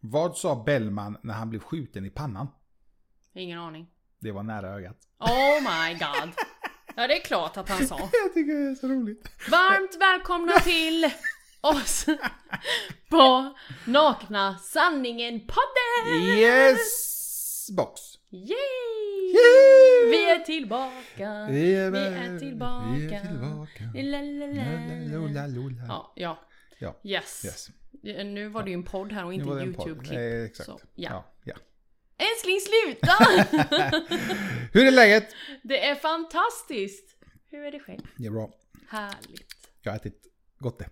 Vad sa Bellman när han blev skjuten i pannan? Ingen aning. Det var nära ögat. Oh my god. Ja, det är klart att han sa. Jag tycker det är så roligt. Varmt välkomna till oss på Nakna Sanningen podden! Yes! Box. Yay! Yay! Vi är tillbaka! Vi är, Vi är tillbaka. Vi är tillbaka. La, la, la. Ja, ja. Ja. Yes. Yes. Nu var det ju en podd här och inte. YouTube-klipp. Eh, exakt. Så, ja. Ja, ja. Älskling sluta! Hur är läget? det är fantastiskt! Hur är det själv? Det är bra. Härligt. Jag har ätit gott det.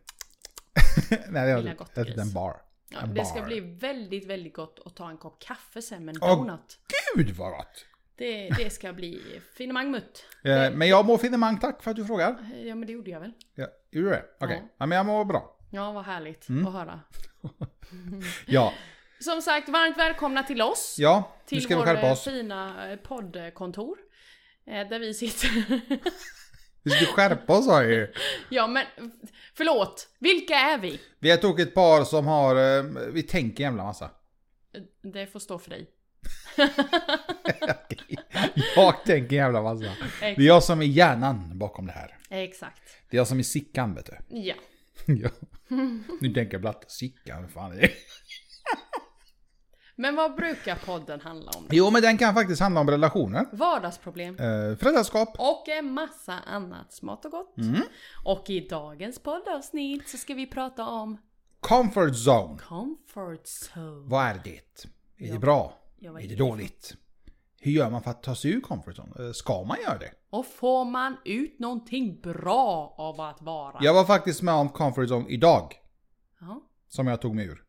Nej, jag har ätit en bar. Ja, En det ska bar. bli väldigt, väldigt gott att ta en kopp kaffe sen med en Åh, donut. Gud vad gott! Det, det ska bli finemang mutt. Eh, Men jag mår finemang, tack för att du frågar. Ja men det gjorde jag väl. Ja, gjorde du det? Okej. Ja. Ja, men jag mår bra. Ja vad härligt Mm. att höra. Ja, Som sagt, varmt välkomna till oss. ja till ska vi skärpa eh, oss. fina eh, poddkontor. Eh, Där vi sitter. Vi ska skärpa oss har ju. ja men förlåt, vilka är vi? Vi är ett tokigt par som har, vi tänker jävla massa. Det får stå för dig. Jag tänker jävla massa. Det är jag som är hjärnan bakom det här. Exakt. Det är jag som är Sickan vet du. Ja. ja. Nu tänker jag blatta Sickan, vad fan är det? Men vad brukar podden handla om? Jo men den kan faktiskt handla om relationer. Vardagsproblem. Eh, föräldraskap. Och en massa annat smått och gott. Mm. Och i dagens poddavsnitt så ska vi prata om Comfort zone. comfort zone. Vad är det? Är det bra? Är det dåligt? Hur gör man för att ta sig ur comfort zone? Eh, Ska man göra det? Och får man ut någonting bra av att vara? Jag var faktiskt med om comfort zone idag. Ja. Som jag tog mig ur.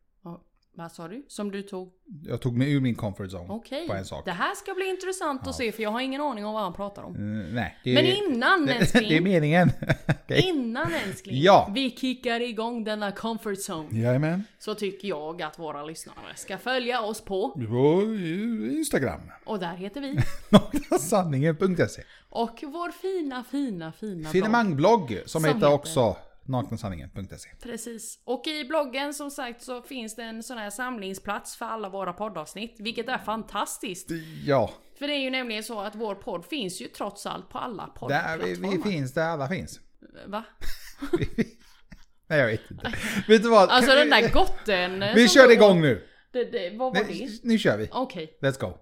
Vad sa du? Som du tog? Jag tog mig ur min comfort zone. Okej. På en sak. Det här ska bli intressant att se för jag har ingen aning om vad han pratar om. Eh, nej. Det, Men innan det, det är älskling. meningen. Okej. Innan älskling. Ja. Vi kickar igång denna comfort zone. Jajamän. Så tycker jag att våra lyssnare ska följa oss på. På Instagram. Och där heter vi. Naknasanningen.se Och vår fina, fina, fina blogg. Finemangblogg som, Som heter, heter- också naknasanningen.se. Precis. Och i bloggen som sagt så finns det en sån här samlingsplats för alla våra poddavsnitt. Vilket är fantastiskt. Ja, För det är ju nämligen så att vår podd finns ju trots allt på alla poddplattformar. vi, vi finns där alla finns. Va? Nej jag vet inte. vet du vad? Alltså den där gotten... Vi kör igång nu. Det, det, vad var det? Nej, nu kör vi. Okej. Let's go.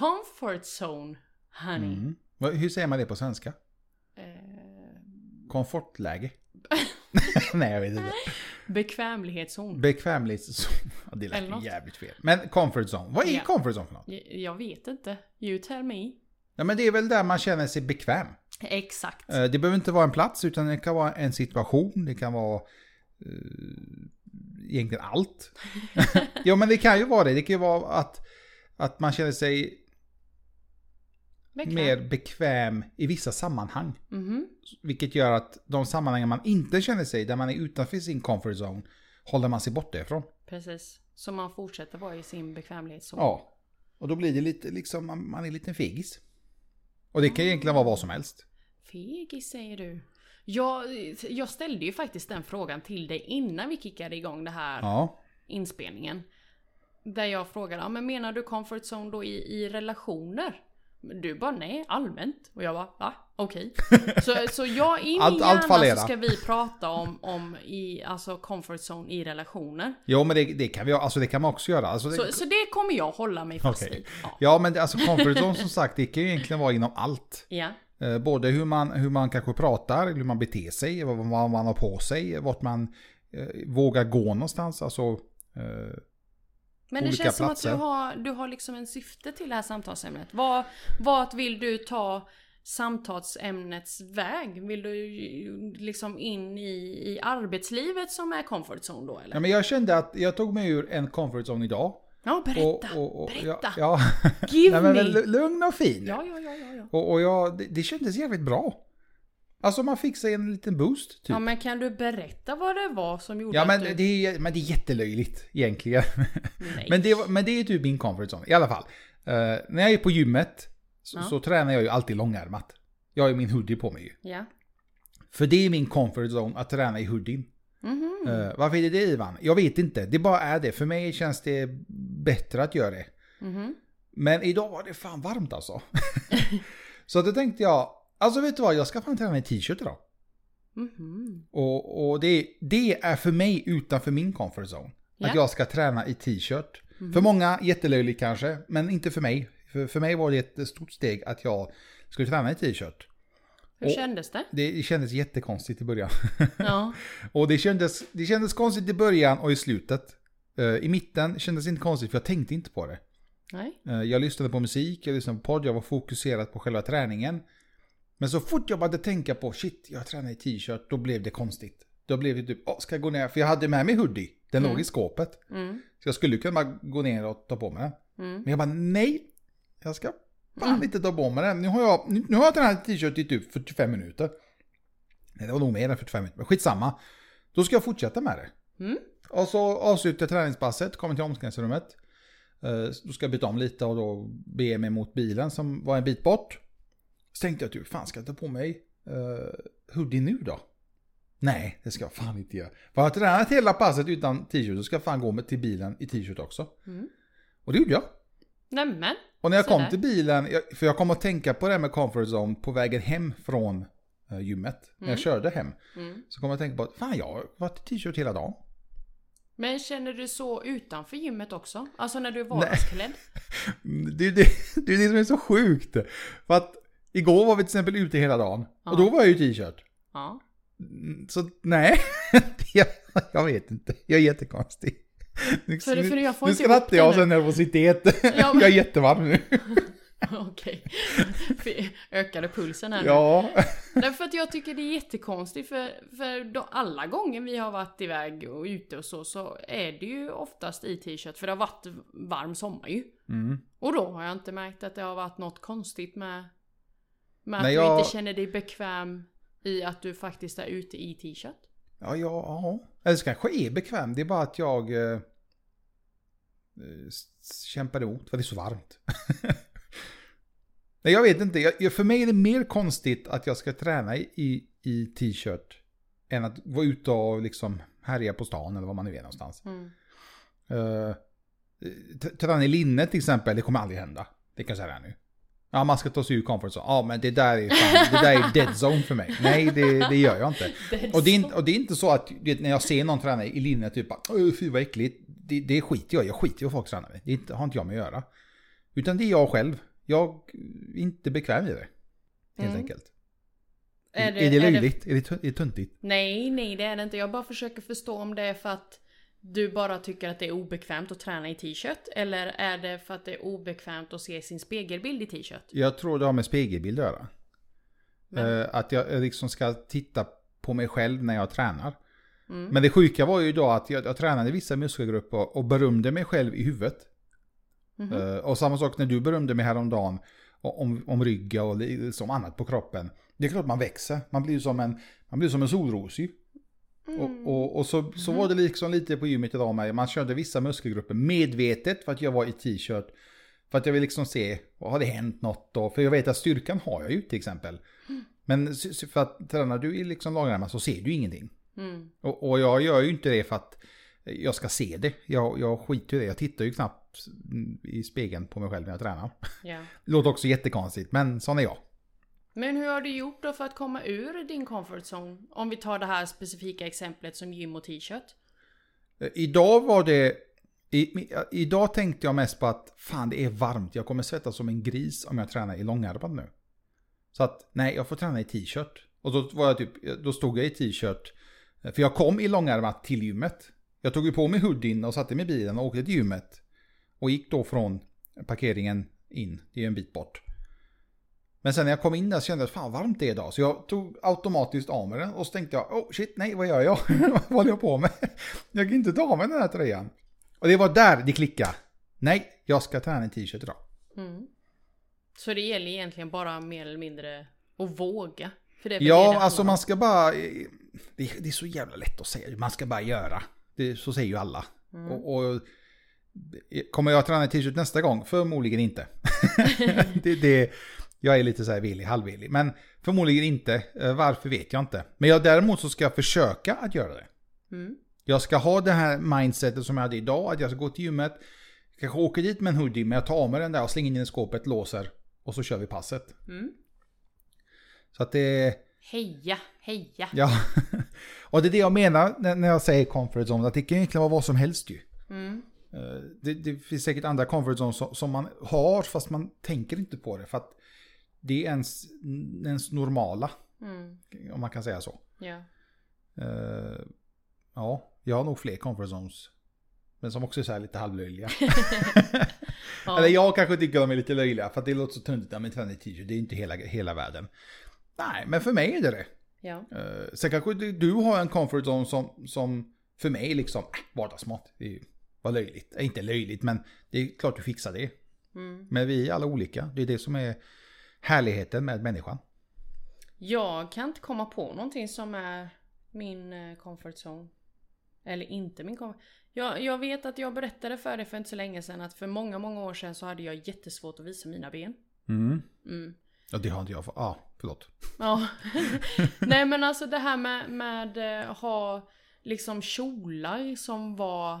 Comfort zone, honey. Mm. Hur säger man det på svenska? Eh, Komfortläge? Nej jag vet inte. bekvämlighetszon. Bekvämlighetszon. Det lät jävligt fel. Men comfort zone. Vad är Ja. comfort zone för något? Jag- vet inte. You tell me. Ja men det är väl där man känner sig bekväm. Exakt. Eh, Det behöver inte vara en plats utan det kan vara en situation. Det kan vara uh, egentligen allt. ja men det kan ju vara det. Det kan ju vara att, att man känner sig Bekväm. mer bekväm i vissa sammanhang. Mhm. Vilket gör att de sammanhang man inte känner sig, där man är utanför sin comfort zone, håller man sig borta ifrån. Precis. Så man fortsätter vara i sin bekvämlighetszon. Ja. Och då blir det lite liksom, man man är lite fegis. Och det kan egentligen vara vad som helst. Fegis säger du. Jag, jag ställde ju faktiskt den frågan till dig innan vi kickade igång det här Ja. inspelningen. Där jag frågade, ja, men menar du comfort zone då i, i relationer? Du bara nej, allmänt. Och jag bara, va? Okej. Så, så jag, i min Allt- allt hjärna fallerar. så ska vi prata om, om i, alltså comfort zone i relationer. Jo men det, det kan vi alltså det kan man också göra. Alltså, det, Så, så det kommer jag hålla mig fast Okej. vid. Ja. Ja men det, alltså comfort zone som sagt, det kan ju egentligen vara inom allt. ja. Eh, både hur man, hur man kanske pratar, hur man beter sig, vad, vad man har på sig, vart man eh, vågar gå någonstans. Alltså, eh, Men det känns som att du har, du har liksom en syfte till det här samtalsämnet. Vad, vart vill du ta samtalsämnets väg? Vill du liksom in i, i arbetslivet som är comfort zone då eller? ja, men jag kände att jag tog mig ur en comfort zone idag. Ja, berätta! Och, och, och, berätta! Ja, ja. Give Nej, men, me! lugn och fin. Ja, ja, ja, ja. Och, och jag, det, det kändes jävligt bra. Alltså man fick sig en liten boost. Typ. Ja, men kan du berätta vad det var som gjorde Ja men att du... det, är, men det är jättelöjligt egentligen. Nej. men, det, men det är typ min comfort zone i alla fall. Eh, när jag är på gymmet så, Ja. så tränar jag ju alltid långärmat. Jag har ju min hoodie på mig ju. Ja. För det är min comfort zone att träna i hoodien. Mhm. Eh, varför är det det Ivan? Jag vet inte. Det bara är det. För mig känns det bättre att göra det. Mhm. Men idag var det fan varmt alltså. så då tänkte jag, alltså vet du vad, jag ska fan träna i t-shirt idag. Mhm. Och, och det, det är för mig utanför min comfort zone. Ja. Att jag ska träna i t-shirt. För många jättelöjligt kanske, men inte för mig. För, för mig var det ett stort steg att jag skulle träna i t-shirt. Hur Och- kändes det? Det kändes jättekonstigt i början. Ja. och det kändes, det kändes konstigt i början och i slutet. Eh, I mitten kändes det inte konstigt för jag tänkte inte på det. Nej. Eh, Jag lyssnade på musik, jag lyssnade på podd, jag var fokuserad på själva träningen. Men så fort jag började tänka på shit, jag tränar i t-shirt, då blev det konstigt. Då blev det typ, ska jag gå ner? För jag hade med mig hoodie, den låg i skåpet. Mm. Så jag skulle kunna gå ner och ta på mig den. Mm. Men jag bara, nej, jag ska fan inte ta på mig den. Nu har jag, nu, nu har jag tränat i t-shirt i typ 45 minuter. Nej, det var nog mer än 45 minuter, men skitsamma. Då ska jag fortsätta med det. Mm. Och så avslutar jag träningspasset, kommer till omklädningsrummet. Eh, Då ska jag byta om lite och då bege mig mot bilen som var en bit bort. Så tänkte jag typ, fan ska jag ta på mig uh, hoodie nu då? Nej, det ska jag fan inte göra. För jag har tränat hela passet utan t-shirt så ska jag fan gå med till bilen i t-shirt också. Mm. Och det gjorde jag. Nämen. Och när jag kom där. till bilen, för jag kom att tänka på det här med comfort zone på vägen hem från eh, gymmet. När jag körde hem. Mm. Så kom jag att tänka på att fan jag har varit i t-shirt hela dagen. Men känner du så utanför gymmet också? Alltså när du är vardagsklädd? Det är det, det är det som är så sjukt. För att igår var vi till exempel ute hela dagen. Ja. Och då var jag ju t-shirt. Ja. Mm, Så nej, jag, jag vet inte. Jag är jättekonstig. Nu, För för jag får nu skrattar jag av nu. sån nervositet. Ja, men- Jag är jättevarm nu. Okej. Ökade pulsen här nu. Ja. Därför att jag tycker det är jättekonstigt för, för då, alla gånger vi har varit iväg och ute och så, så är det ju oftast i t-shirt för det har varit varm sommar ju. Mm. Och då har jag inte märkt att det har varit något konstigt med, med att Nej, du jag- inte känner dig bekväm i att du faktiskt är ute i t-shirt. Ja, ja, ja. Eller så kanske är bekväm. Det är bara att jag eh, eh, kämpar emot för det är så varmt. Nej, jag vet inte. Jag, jag- för mig är det mer konstigt att jag ska träna i, i, t-shirt än att vara ute och liksom härja på stan eller var man nu är någonstans. Mm. Uh, träna i linne till exempel, det kommer aldrig hända. Det kan jag säga här nu. Ja, man ska ta sig ur comfort zone. Ja, men det där är, fan, det där är dead zone för mig. Nej, det, det gör jag inte. Och det, är och det är inte så att vet, när jag ser någon träna i linne typ bara, "Åh, fy vad äckligt. Det, det skiter jag. Jag skiter i vad folk tränar med. Det inte, har inte jag med att göra. Utan det är jag själv. Jag är inte bekväm i det. Helt Mm. enkelt. Är det- är det löjligt? Är det, är det tuntigt? Nej, nej det är det inte. Jag bara försöker förstå om det är för att du bara tycker att det är obekvämt att träna i t-shirt. Eller är det för att det är obekvämt att se sin spegelbild i t-shirt? Jag tror det har med spegelbild att göra. Eh, att jag liksom ska titta på mig själv när jag tränar. Mm. Men det sjuka var ju idag att jag, jag tränade vissa muskelgrupper och berömde mig själv i huvudet. Eh, och samma sak när du berömde mig häromdagen om, om rygga och li- som annat på kroppen. Det är klart man växer. Man blir som en, man blir som en solros ju. Mm. Och, och, och så, så var det liksom lite på gymmet idag med. Man körde vissa muskelgrupper medvetet för att jag var i t-shirt. För att jag vill liksom se, har det hänt något då? För jag vet att styrkan har jag ju till exempel. Men s- s- för att tränar du i liksom lagrarna så ser du ingenting. Mm. Och, och jag gör ju inte det för att jag ska se det. Jag, jag skiter i det. Jag tittar ju knappt i spegeln på mig själv när jag tränar. Det låter också jättekonstigt, men sån är jag. Men hur har du gjort då för att komma ur din comfort zone? Om vi tar det här specifika exemplet som gym och t-shirt. Eh, idag var det... I, idag tänkte jag mest på att fan det är varmt. Jag kommer svettas som en gris om jag tränar i långärmad nu. Så att nej, jag får träna i t-shirt. Och då var jag typ, då stod jag i t-shirt. Eh, för jag kom i långärmat till gymmet. Jag tog ju på mig hoodien och satte mig i bilen och åkte till gymmet. Och gick då från parkeringen in. Det är ju en bit bort. Men sen när jag kom in där så kände jag att fan varmt det är idag. Så jag tog automatiskt av mig den och så tänkte jag, oh shit, nej vad gör jag? vad håller jag på med? jag kan inte ta av mig den här tröjan. Och det var där det klickade. Nej, jag ska träna i t-shirt idag. Mm. Så det gäller egentligen bara mer eller mindre att våga. Ja, alltså man ska bara... Det, det är så jävla lätt att säga. Man ska bara göra. Det, så säger ju alla. Mm. Och, och, kommer jag träna i t-shirt nästa gång? Förmodligen inte. det, det, Jag är lite så här villig, halvvillig. Men förmodligen inte. Eh, Varför vet jag inte. Men jag, däremot så ska jag försöka att göra det. Mm. Jag ska ha det här mindsetet som jag hade idag. Att jag ska gå till gymmet. Kanske åka dit med en hoodie. Men jag tar av mig den där och slänger in den i skåpet, låser. Och så kör vi passet. Mm. Så att det... Heja, heja. Ja. och det är det jag menar när när jag säger comfort zone. Att det kan egentligen vara vad som helst ju. Mm. Eh, Det, det finns säkert andra comfort zones som, som man har fast man tänker inte på det. För att det är ens, ens normala. Mm. Om man kan säga så. Ja. Eh, ja, jag har nog fler comfort zones. Men som också är så här lite halvlöjliga. Ja. Eller jag kanske tycker de är lite löjliga. För att det låter så tuntigt med träning t-shirt. Det är inte hela, hela världen. Nej, men för mig är det det. ja. Uh, sen kanske du, du har en comfort zone som, som för mig liksom, äh, vardagsmat. Det är var löjligt. Äh, inte löjligt, men det är klart du fixar det. Mm. Men vi är alla olika. Det är det som är härligheten med människan. Jag kan inte komma på någonting som är min eh, comfort zone. Eller inte min comfort jag, jag vet att jag berättade för dig för inte så länge sedan att för många, många år sedan så hade jag jättesvårt att visa mina ben. Mm. Mm. Ja, det har inte jag. Ja, ah, förlåt. Ja. Nej men alltså det här med, med eh, ha liksom kjolar som var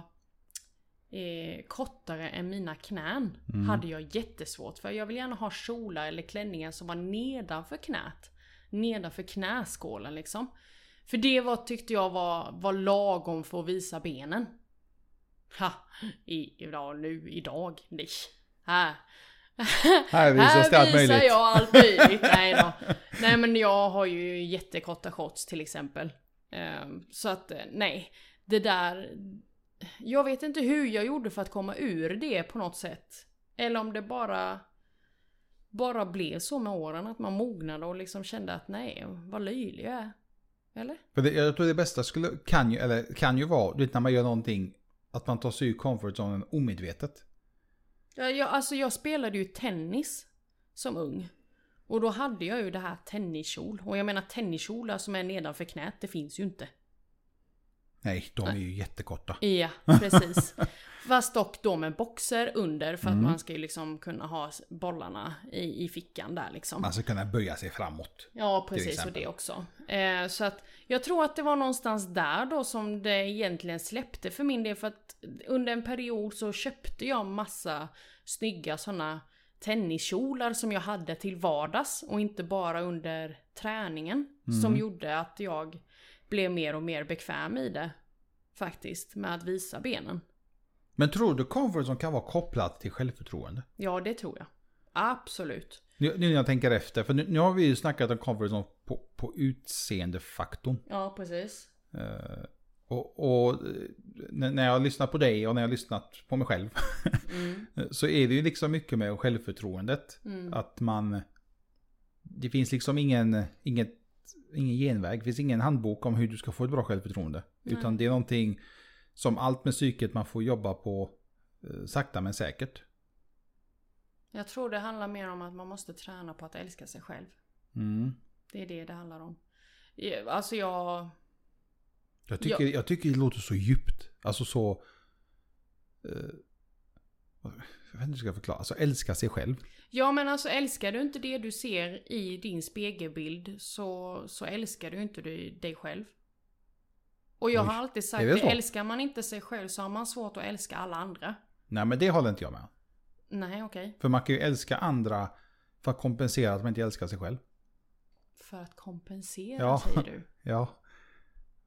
eh, kortare än mina knän. Hade jag jättesvårt för. Jag vill gärna ha kjolar eller klänningar som var nedanför knät. Nedanför knäskålen liksom. För det var, tyckte jag var, var lagom för att visa benen. Ha! I, idag, nu, idag, nej. Här. Här visas det allt Här visar möjligt. jag allt möjligt. Nej då. Nej men jag har ju jättekorta shorts till exempel. Ehm, Så att eh, nej. Det där. Jag vet inte hur jag gjorde för att komma ur det på något sätt. Eller om det bara bara blev så med åren att man mognade och liksom kände att nej, vad löjlig jag är. Eller? För det, jag tror det bästa skulle, kan ju, eller kan ju vara, du vet när man gör någonting, att man tar sig ur comfort zonen omedvetet. Ja, jag, alltså jag spelade ju tennis som ung. Och då hade jag ju det här tenniskjol. Och jag menar tenniskjolar som är nedanför knät, det finns ju inte. Nej, de är ju jättekorta. Ja, precis. Fast dock då med boxer under för att Mm. man ska ju liksom kunna ha bollarna i, i fickan där liksom. Man ska kunna böja sig framåt. Ja, precis och det också. Eh, så att jag tror att det var någonstans där då som det egentligen släppte för min del. För att under en period så köpte jag massa snygga sådana tenniskjolar som jag hade till vardags och inte bara under träningen. Som gjorde att jag blev mer och mer bekväm i det. Faktiskt, med att visa benen. Men tror du comfort zone kan vara kopplat till självförtroende? Ja, det tror jag. Absolut. Nu, nu när jag tänker efter, för nu, nu har vi ju snackat om comfort zone på, på utseendefaktorn. Ja, precis. Eh, och och eh, när när jag har lyssnat på dig och när jag har lyssnat på mig själv. Mm. så är det ju liksom mycket med självförtroendet. Mm. Att man... Det finns liksom ingen, inget, ingen genväg. Det finns ingen handbok om hur du ska få ett bra självförtroende. Nej. Utan det är någonting som allt med psyket man får jobba på eh, sakta men säkert. Jag tror det handlar mer om att man måste träna på att älska sig själv. Mm. Det är det det handlar om. Alltså jag... Jag, tycker, jag tycker det låter så djupt. Alltså så... Eh, jag vet inte hur jag ska förklara. Alltså älska sig själv. Ja men alltså älskar du inte det du ser i din spegelbild så, så älskar du inte du dig själv. Och jag Oj, har alltid sagt är det det, så? älskar man inte sig själv så har man svårt att älska alla andra. Nej men det håller inte jag med. Nej okej. För man kan ju älska andra för att kompensera att man inte älskar sig själv. För att kompensera Ja. säger du. Ja,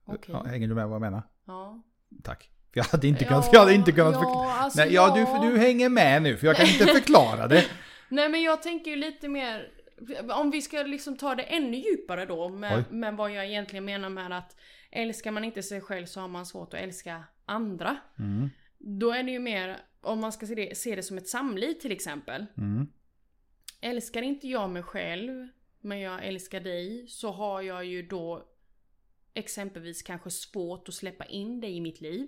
Okej. ja hänger du med vad jag menar? Ja. Tack. Jag hade inte kunnat, jag hade inte kunnat förklara. ja, alltså Nej, ja, jag- du, du hänger med nu för jag kan inte förklara det. Nej men jag tänker ju lite mer Om vi ska liksom ta det ännu djupare då med, med vad jag egentligen menar med att Älskar man inte sig själv så har man svårt att älska andra. Mm, Då är det ju mer, om man ska se det, se det som ett samliv till exempel. mm, Älskar inte jag mig själv, men jag älskar dig, så har jag ju då exempelvis kanske svårt att släppa in dig i mitt liv.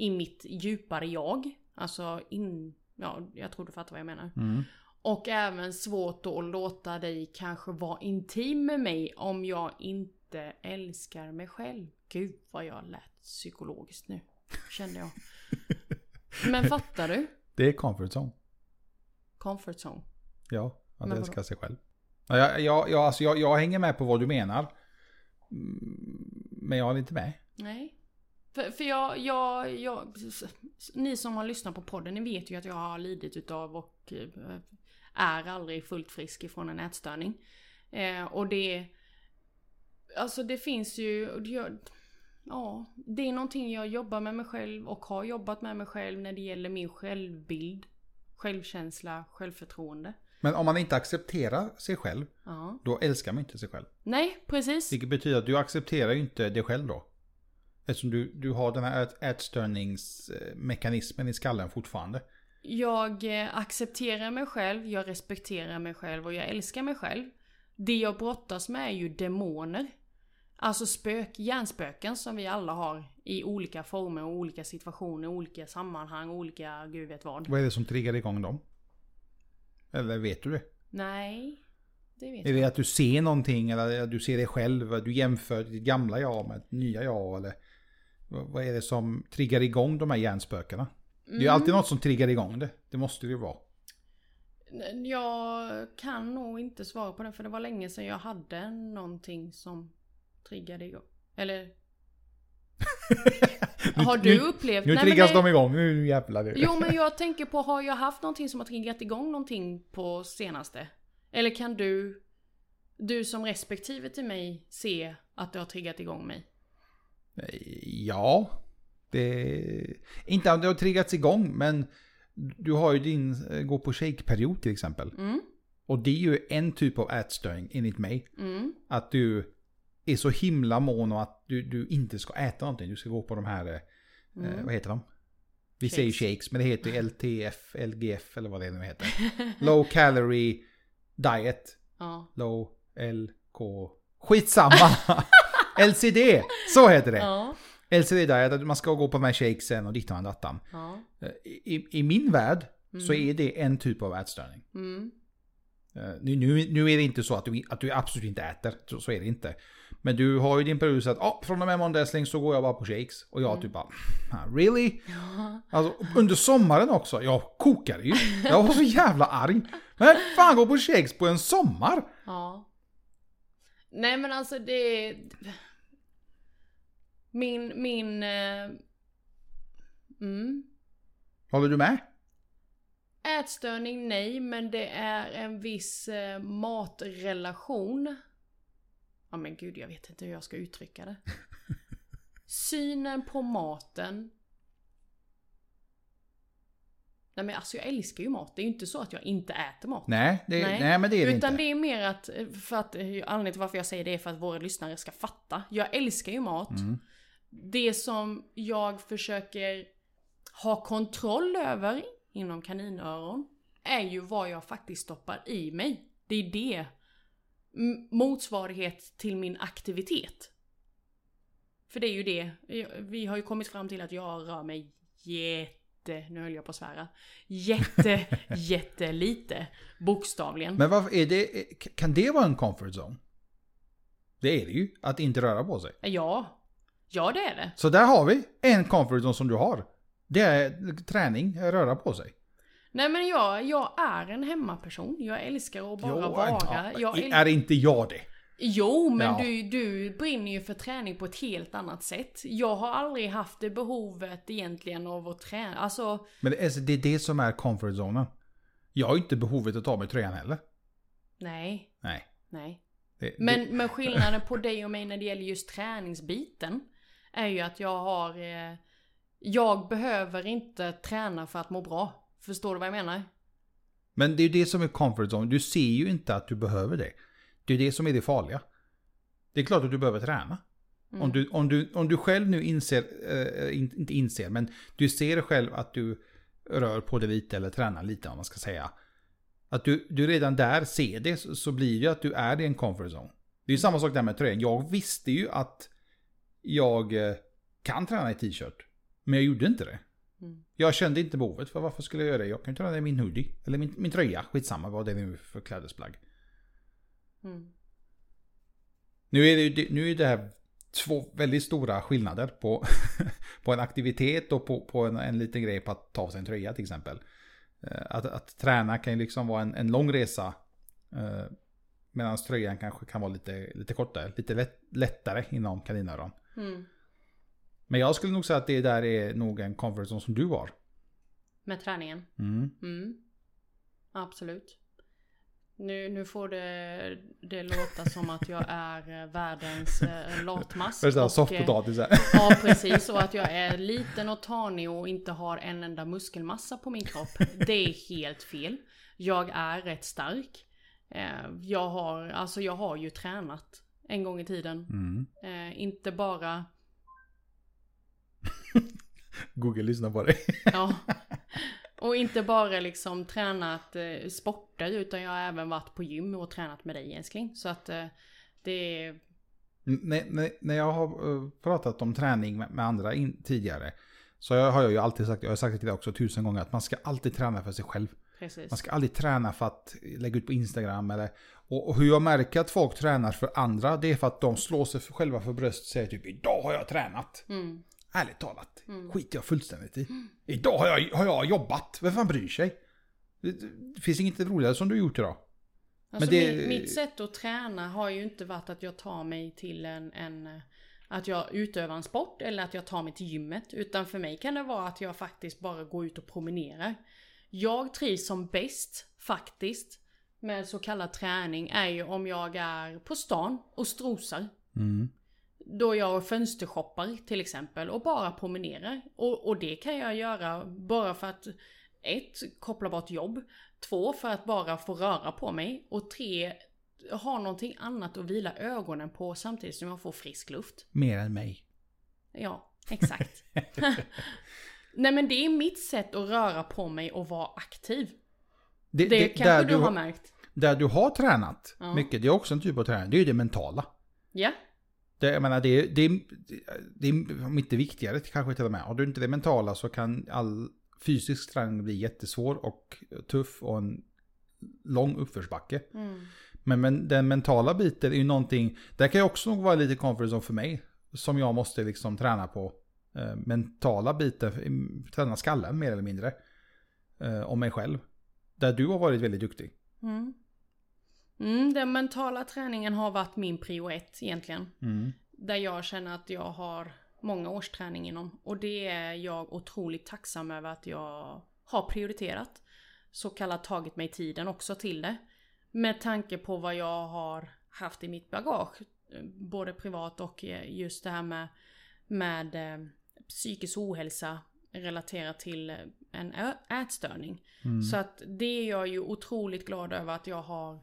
I mitt djupare jag. Alltså in, ja, jag tror du fattar vad jag menar. mm. Och även svårt då att låta dig kanske vara intim med mig om jag inte älskar mig själv. Gud vad jag lät psykologiskt nu. Kände jag. Men fattar du? Det är comfort zone. Comfort zone. Ja, att Men älska sig själv. Ja, jag, jag, jag, alltså jag, jag hänger med på vad du menar. Mm, Men jag är inte med. Nej. För, för jag, jag, jag, ni som har lyssnat på podden, ni vet ju att jag har lidit utav och eh, är aldrig fullt frisk ifrån en ätstörning. Eh, och det, alltså det finns ju, jag, ja, det är någonting jag jobbar med mig själv och har jobbat med mig själv när det gäller min självbild, självkänsla, självförtroende. Men om man inte accepterar sig själv, Ja. då älskar man inte sig själv. Nej, precis. Vilket betyder att du accepterar ju inte dig själv då. Eftersom du, du har den här ät- ätstörningsmekanismen i skallen fortfarande. Jag eh, accepterar mig själv, jag respekterar mig själv och jag älskar mig själv. Det jag brottas med är ju demoner. Alltså spök, hjärnspöken som vi alla har i olika former och olika situationer, olika sammanhang, olika gud vet vad. Vad är det som triggar igång dem? Eller vet du det? Nej, det vet Är jag det att du ser någonting eller att du ser dig själv? Du jämför ditt gamla jag med ett nya jag? Eller vad är det som triggar igång de här hjärnspökena? Det är ju alltid något som triggar igång det. Det måste det ju vara. Jag kan nog inte svara på det för det var länge sedan jag hade någonting som triggade igång. Eller? Har du nu- upplevt? Nu Nej, men triggas det- de igång. Nu jävlar. du. Jo men jag tänker på, har jag haft någonting som har triggat igång någonting på senaste? Eller kan du, du som respektive till mig, se att det har triggat igång mig? Ja. Det... Inte att det har triggats igång men du har ju din eh, gå på shake-period till exempel. Mm, Och det är ju en typ av ätstörning enligt mig. mm, Att du är så himla mån om att du, du inte ska äta någonting. Du ska gå på de här, eh, mm. vad heter de? Vi Shakes. säger shakes, men det heter ju LTF, LGF eller vad det nu heter. Low calorie diet. Ja. Low LK. Skitsamma! LCD! Så heter det. Ja. LCD diet, att man ska gå på de här shakesen och dittan och dattan. Ja. I, I min värld så är det en typ av ätstörning. Mm. Eh, Nu, nu, nu är det inte så att du, att du absolut inte äter, så, så är det inte. Men du har ju din period att ah, från och med måndag älskling så går jag bara på shakes. Och jag typ bara, "Ah, really? Ja. Alltså under sommaren också, jag kokade ju. Jag var så jävla arg. Men fan går på shakes på en sommar? Ja. Nej men alltså det... Min, min... eh, Mm. Håller du med? Ätstörning nej, men det är en viss eh, matrelation. Ja men gud, jag vet inte hur jag ska uttrycka det. Synen på maten. Nej men alltså jag älskar ju mat. Det är ju inte så att jag inte äter mat. Nej, det, nej. men det är det Utan inte. det är mer att, eh, för att, eh, anledningen till varför jag säger det är för att våra lyssnare ska fatta. Jag älskar ju mat. Mm. Det som jag försöker ha kontroll över inom kaninöron är ju vad jag faktiskt stoppar i mig. Det är det. Motsvarighet till min aktivitet. För det är ju det. Vi har ju kommit fram till att jag rör mig jätte, nu höll jag på att svära, jätte, jättelite. Bokstavligen. Men varför är det, kan det vara en comfort zone? Det är det ju, att inte röra på sig. Ja. Ja det är det. Så där har vi en comfort zone som du har. Det är träning, röra på sig. Nej men jag, jag är en hemmaperson. Jag älskar att bara Jo, vara. ja, är inte jag det? Jo, men Ja. du, du brinner ju för träning på ett helt annat sätt. Jag har aldrig haft det behovet egentligen av att träna. Alltså, Men det är, det är det som är comfort zonen. Jag har inte behovet att ta mig tröjan heller. nej, Nej. nej. Det, Men, men skillnaden på dig och mig när det gäller just träningsbiten är ju att jag har... Eh, jag behöver inte träna för att må bra. Förstår du vad jag menar? men det är ju det som är comfort zone. Du ser ju inte att du behöver det. Det är det som är det farliga. Det är klart att du behöver träna. Mm. Om, du, om, du, om du själv nu inser, in- inte inser, men du ser själv att du rör på dig lite eller tränar lite om man ska säga. Att du, du redan där ser det så, så blir det ju att du är i en comfort zone. Det är ju samma sak där med tröjan. Jag visste ju att jag eh, kan träna i t-shirt. Men jag gjorde inte det. Mm. Jag kände inte behovet för varför skulle jag göra det? Jag kan ju träna i min hoodie. Eller min, min tröja. Skitsamma vad det är nu för klädesplagg. Mm. Nu är det, nu är det här två väldigt stora skillnader på, på en aktivitet och på, på en, en liten grej på att ta sig en tröja till exempel. Eh, Att, att träna kan ju liksom vara en, en lång resa. eh, Medan tröjan kanske kan vara lite, lite kortare, lite lätt, lättare inom kaninöron. Mm. Men jag skulle nog säga att det där är nog en comfort zone som du har. Med träningen. Mm. Mm. Absolut. Nu, nu får det, det låta som att jag är eh, världens eh, latmask. Det är såhär och, eh, soffpotatis här. Ja precis, och att jag är liten och tanig och inte har en enda muskelmassa på min kropp. Det är helt fel. Jag är rätt stark. Eh, Jag har, alltså jag har ju tränat en gång i tiden. Mm. Eh, Inte bara, Google lyssnar på dig. ja. Och inte bara liksom tränat eh, sporter utan jag har även varit på gym och tränat med dig älskling. Så att eh, det är, när, när, när jag har eh, pratat om träning med, med andra in, tidigare. Så har jag ju alltid sagt, jag har sagt det till dig också tusen gånger, att man ska alltid träna för sig själv. Precis. Man ska aldrig träna för att lägga ut på Instagram eller... Och, och hur jag märker att folk tränar för andra, det är för att de slår sig för, själva för bröstet och säger typ idag har jag tränat. Mm. Ärligt talat, Mm. skiter jag fullständigt i. Idag har jag, har jag jobbat, vem fan bryr sig? Det, det finns inget roligare som du gjort idag. Alltså det- mitt, mitt sätt att träna har ju inte varit att jag tar mig till en, en att jag utövar en sport eller att jag tar mig till gymmet. Utan för mig kan det vara att jag faktiskt bara går ut och promenerar. Jag trivs som bäst faktiskt med så kallad träning är ju om jag är på stan och strosar. Mm. Då jag fönstershoppar till exempel och bara promenerar. Och, och det kan jag göra bara för att ett, koppla bort jobb. Två, för att bara få röra på mig. Och tre, ha någonting annat att vila ögonen på samtidigt som jag får frisk luft. Mer än mig. Ja, exakt. Nej men det är mitt sätt att röra på mig och vara aktiv. Det, kanske där du du, har märkt. där du har tränat Ja. mycket, det är också en typ av träning, det är ju det mentala. Ja, Det, jag menar, det, det, det är om inte viktigare kanske till och med. Har du inte det mentala så kan all fysisk träning bli jättesvår och tuff och en lång uppförsbacke. mm. Men, men den mentala biten är ju någonting, där kan jag också nog vara lite zone för mig. Som jag måste liksom träna på. Eh, mentala biten, träna skallen mer eller mindre. Eh, om mig själv. Där du har varit väldigt duktig. Mm. Mm, den mentala träningen har varit min prio ett egentligen. Mm. Där jag känner att jag har många års träning inom. Och det är jag otroligt tacksam över att jag har prioriterat. Så kallat tagit mig tiden också till det. Med tanke på vad jag har haft i mitt bagage. eh, Både privat och eh, just det här med, med eh, psykisk ohälsa relaterat till eh, en ätstörning. Mm. Så att det är jag ju otroligt glad över att jag har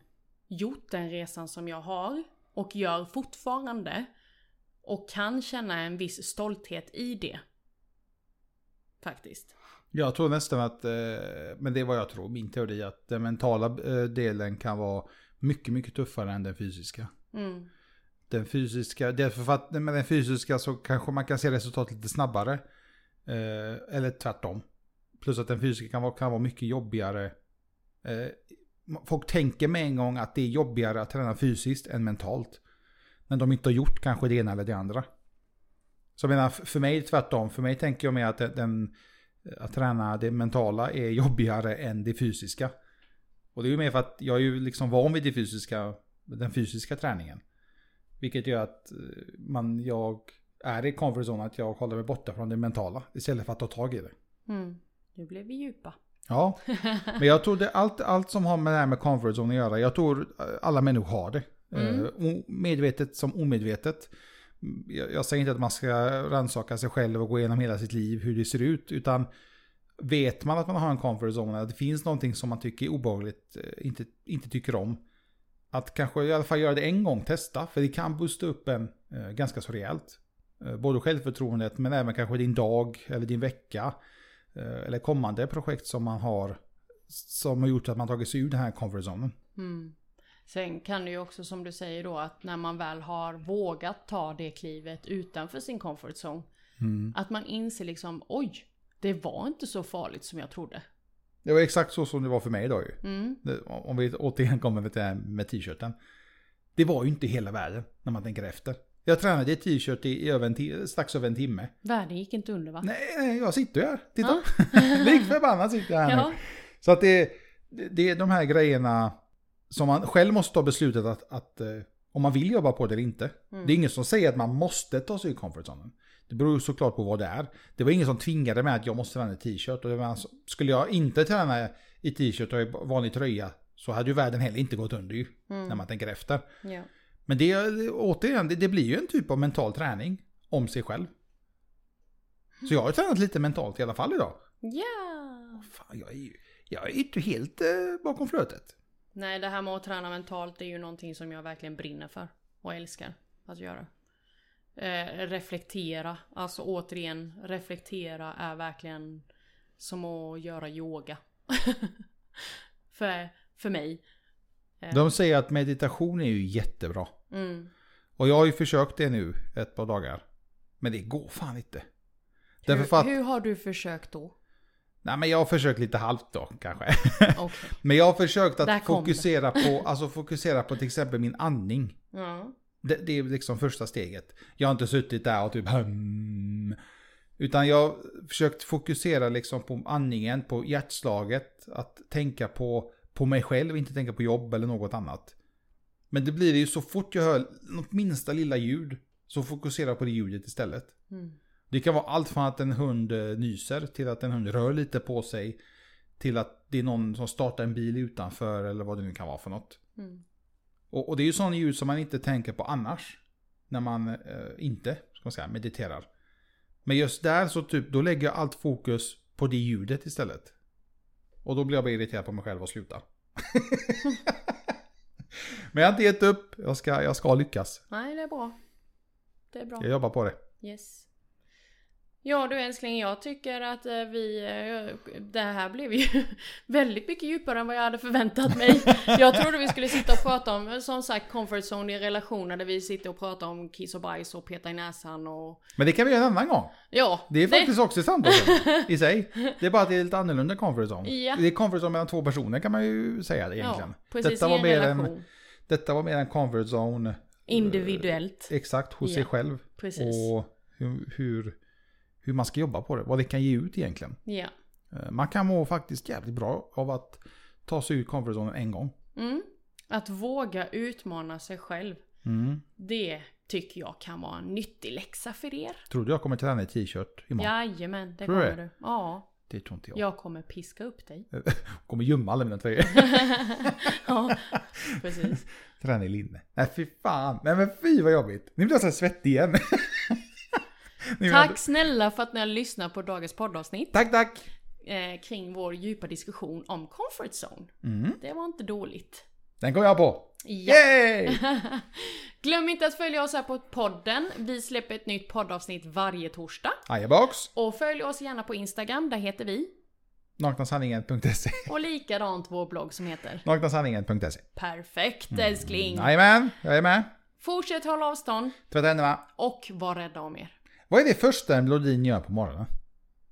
gjort den resan som jag har och gör fortfarande. Och kan känna en viss stolthet i det. Faktiskt. Jag tror nästan att, eh, men det är vad jag tror, min teori, att den mentala eh, delen kan vara mycket, mycket tuffare än den fysiska. Mm. Den fysiska, därför för att med den fysiska så kanske man kan se resultat lite snabbare. Eh, eller tvärtom. Plus att den fysiska kan vara, kan vara mycket jobbigare. Eh, folk tänker med en gång att det är jobbigare att träna fysiskt än mentalt. Men de inte har gjort kanske det ena eller det andra. Så jag menar, för mig tvärtom. För mig tänker jag mer att den, eh, att träna det mentala är jobbigare än det fysiska. Och det är ju mer för att jag är ju liksom van vid det fysiska, den fysiska träningen. Vilket gör att eh, man, jag är i comfort zone, att jag håller mig borta från det mentala. Istället för att ta tag i det. Mm. Nu blev vi djupa. Ja, men jag tror det, allt, allt som har med det här med comfort zone att göra, jag tror eh, alla människor har det. Mm. Eh, o- medvetet som omedvetet. Mm, Jag, jag säger inte att man ska rannsaka sig själv och gå igenom hela sitt liv, hur det ser ut, utan vet man att man har en comfort zone, att det finns någonting som man tycker är obehagligt, eh, inte, inte tycker om, att kanske i alla fall göra det en gång, testa, för det kan boosta upp en eh, ganska så rejält. Eh, både självförtroendet, men även kanske din dag eller din vecka. Eh, eller kommande projekt som man har som har gjort att man tagit sig ur den här comfort zonen. Mm. Sen kan det ju också som du säger då att när man väl har vågat ta det klivet utanför sin comfort zone. Mm. Att man inser liksom oj, det var inte så farligt som jag trodde. Det var exakt så som det var för mig idag ju. Mm. Om vi återigen kommer med här med t-shirten. Det var ju inte hela världen när man tänker efter. Jag tränade i t-shirt i, över en strax över en timme. Världen gick inte under va? Nej, nej, jag sitter ju här. Titta. Lik förbannat sitter jag här Ja. nu. Så att det, det, det är de här grejerna. som man själv måste ta beslutet att, att eh, om man vill jobba på det eller inte. Det är ingen som säger att man måste ta sig ur comfort zonen. Det beror ju såklart på vad det är. Det var ingen som tvingade mig att jag måste träna i t-shirt. Och alltså, skulle jag inte träna i t-shirt och i vanlig tröja så hade ju världen heller inte gått under ju. När man tänker efter. Ja. Men det, återigen, det, det blir ju en typ av mental träning om sig själv. Så jag har tränat lite mentalt i alla fall idag. Ja! Fan, jag är ju jag är inte helt eh, bakom flötet. Nej, det här med att träna mentalt är ju någonting som jag verkligen brinner för. Och älskar att göra. Eh, reflektera, alltså återigen, reflektera är verkligen som att göra yoga. för, för mig. De säger att meditation är ju jättebra. Mm. Och jag har ju försökt det nu ett par dagar. Men det går fan inte. Hur, att, hur har du försökt då? Nej men jag har försökt lite halvt då kanske. Okej. men jag har försökt att det. fokusera på, alltså fokusera på till exempel min andning. Ja. Det, det är liksom första steget. Jag har inte suttit där och typ hmm, Utan jag har försökt fokusera liksom på andningen, på hjärtslaget. Att tänka på, på mig själv, inte tänka på jobb eller något annat. Men det blir ju så fort jag hör något minsta lilla ljud. Så fokusera på det ljudet istället. Mm. Det kan vara allt från att en hund eh, nyser till att en hund rör lite på sig. Till att det är någon som startar en bil utanför eller vad det nu kan vara för något. Mm. Och, och det är ju sådana ljud som man inte tänker på annars. När man eh, inte, ska man säga, mediterar. Men just där så typ, då lägger jag allt fokus på det ljudet istället. Och då blir jag bara irriterad på mig själv och slutar. Men jag har inte gett upp, jag ska, jag ska lyckas. Nej, det är bra. Det är bra. Jag jobbar på det. Yes. Ja du älskling, jag tycker att eh, vi... eh, Det här blev ju väldigt mycket djupare än vad jag hade förväntat mig. Jag trodde vi skulle sitta och prata om, som sagt, comfort zone i relationer där vi sitter och pratar om kiss och bajs och peta i näsan och... Men det kan vi göra en annan gång. Ja! Det är faktiskt också samtal i sig. Det är bara att det är lite annorlunda comfort zone. Ja. Det är comfort zone mellan två personer kan man ju säga det egentligen. Ja, precis detta, i var en mer relation. en, detta var mer en comfort zone Individuellt. exakt hos Ja, sig själv. precis. Och hur, hur, hur man ska jobba på det. Vad det kan ge ut egentligen. Ja. Eh, Man kan må faktiskt jävligt bra av att ta sig ur comfort zone en gång. Mm. Att våga utmana sig själv. Mm. Det tycker jag kan vara en nyttig läxa för er. Tror du jag kommer träna i t-shirt imorgon? Jajamän, det Tror kommer det? du. Ja, Det tror inte jag. jag kommer piska upp dig. kommer gömma alla mina tröjor. ja, precis. Träna i linne. Nej fy fan. Nej men fy vad jobbigt. Nu blir jag så svettig igen. Tack snälla för att ni har lyssnat på dagens poddavsnitt Tack tack. eh, kring vår djupa diskussion om comfort zone. Mm. Det var inte dåligt. Den kommer jag på. Ja. Yay! Glöm inte att följa oss här på podden. Vi släpper ett nytt poddavsnitt varje torsdag. Ajabox. Och följ oss gärna på Instagram, där heter vi. Naknasanningen.se Och likadant vår blogg som heter Naknasanningen.se Perfekt älskling! Jajamän, jag är med. Fortsätt hålla avstånd Tvätta händerna. och var rädda om er. Vad är det första en blondin gör på morgonen?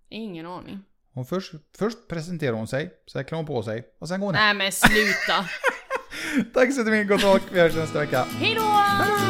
Ingen aning. Hon först, först presenterar hon sig, sen klär hon på sig och sen går hon hem. Nej men sluta! Tack så mycket, gott folk. Vi hörs nästa vecka. Hejdå! Hej då!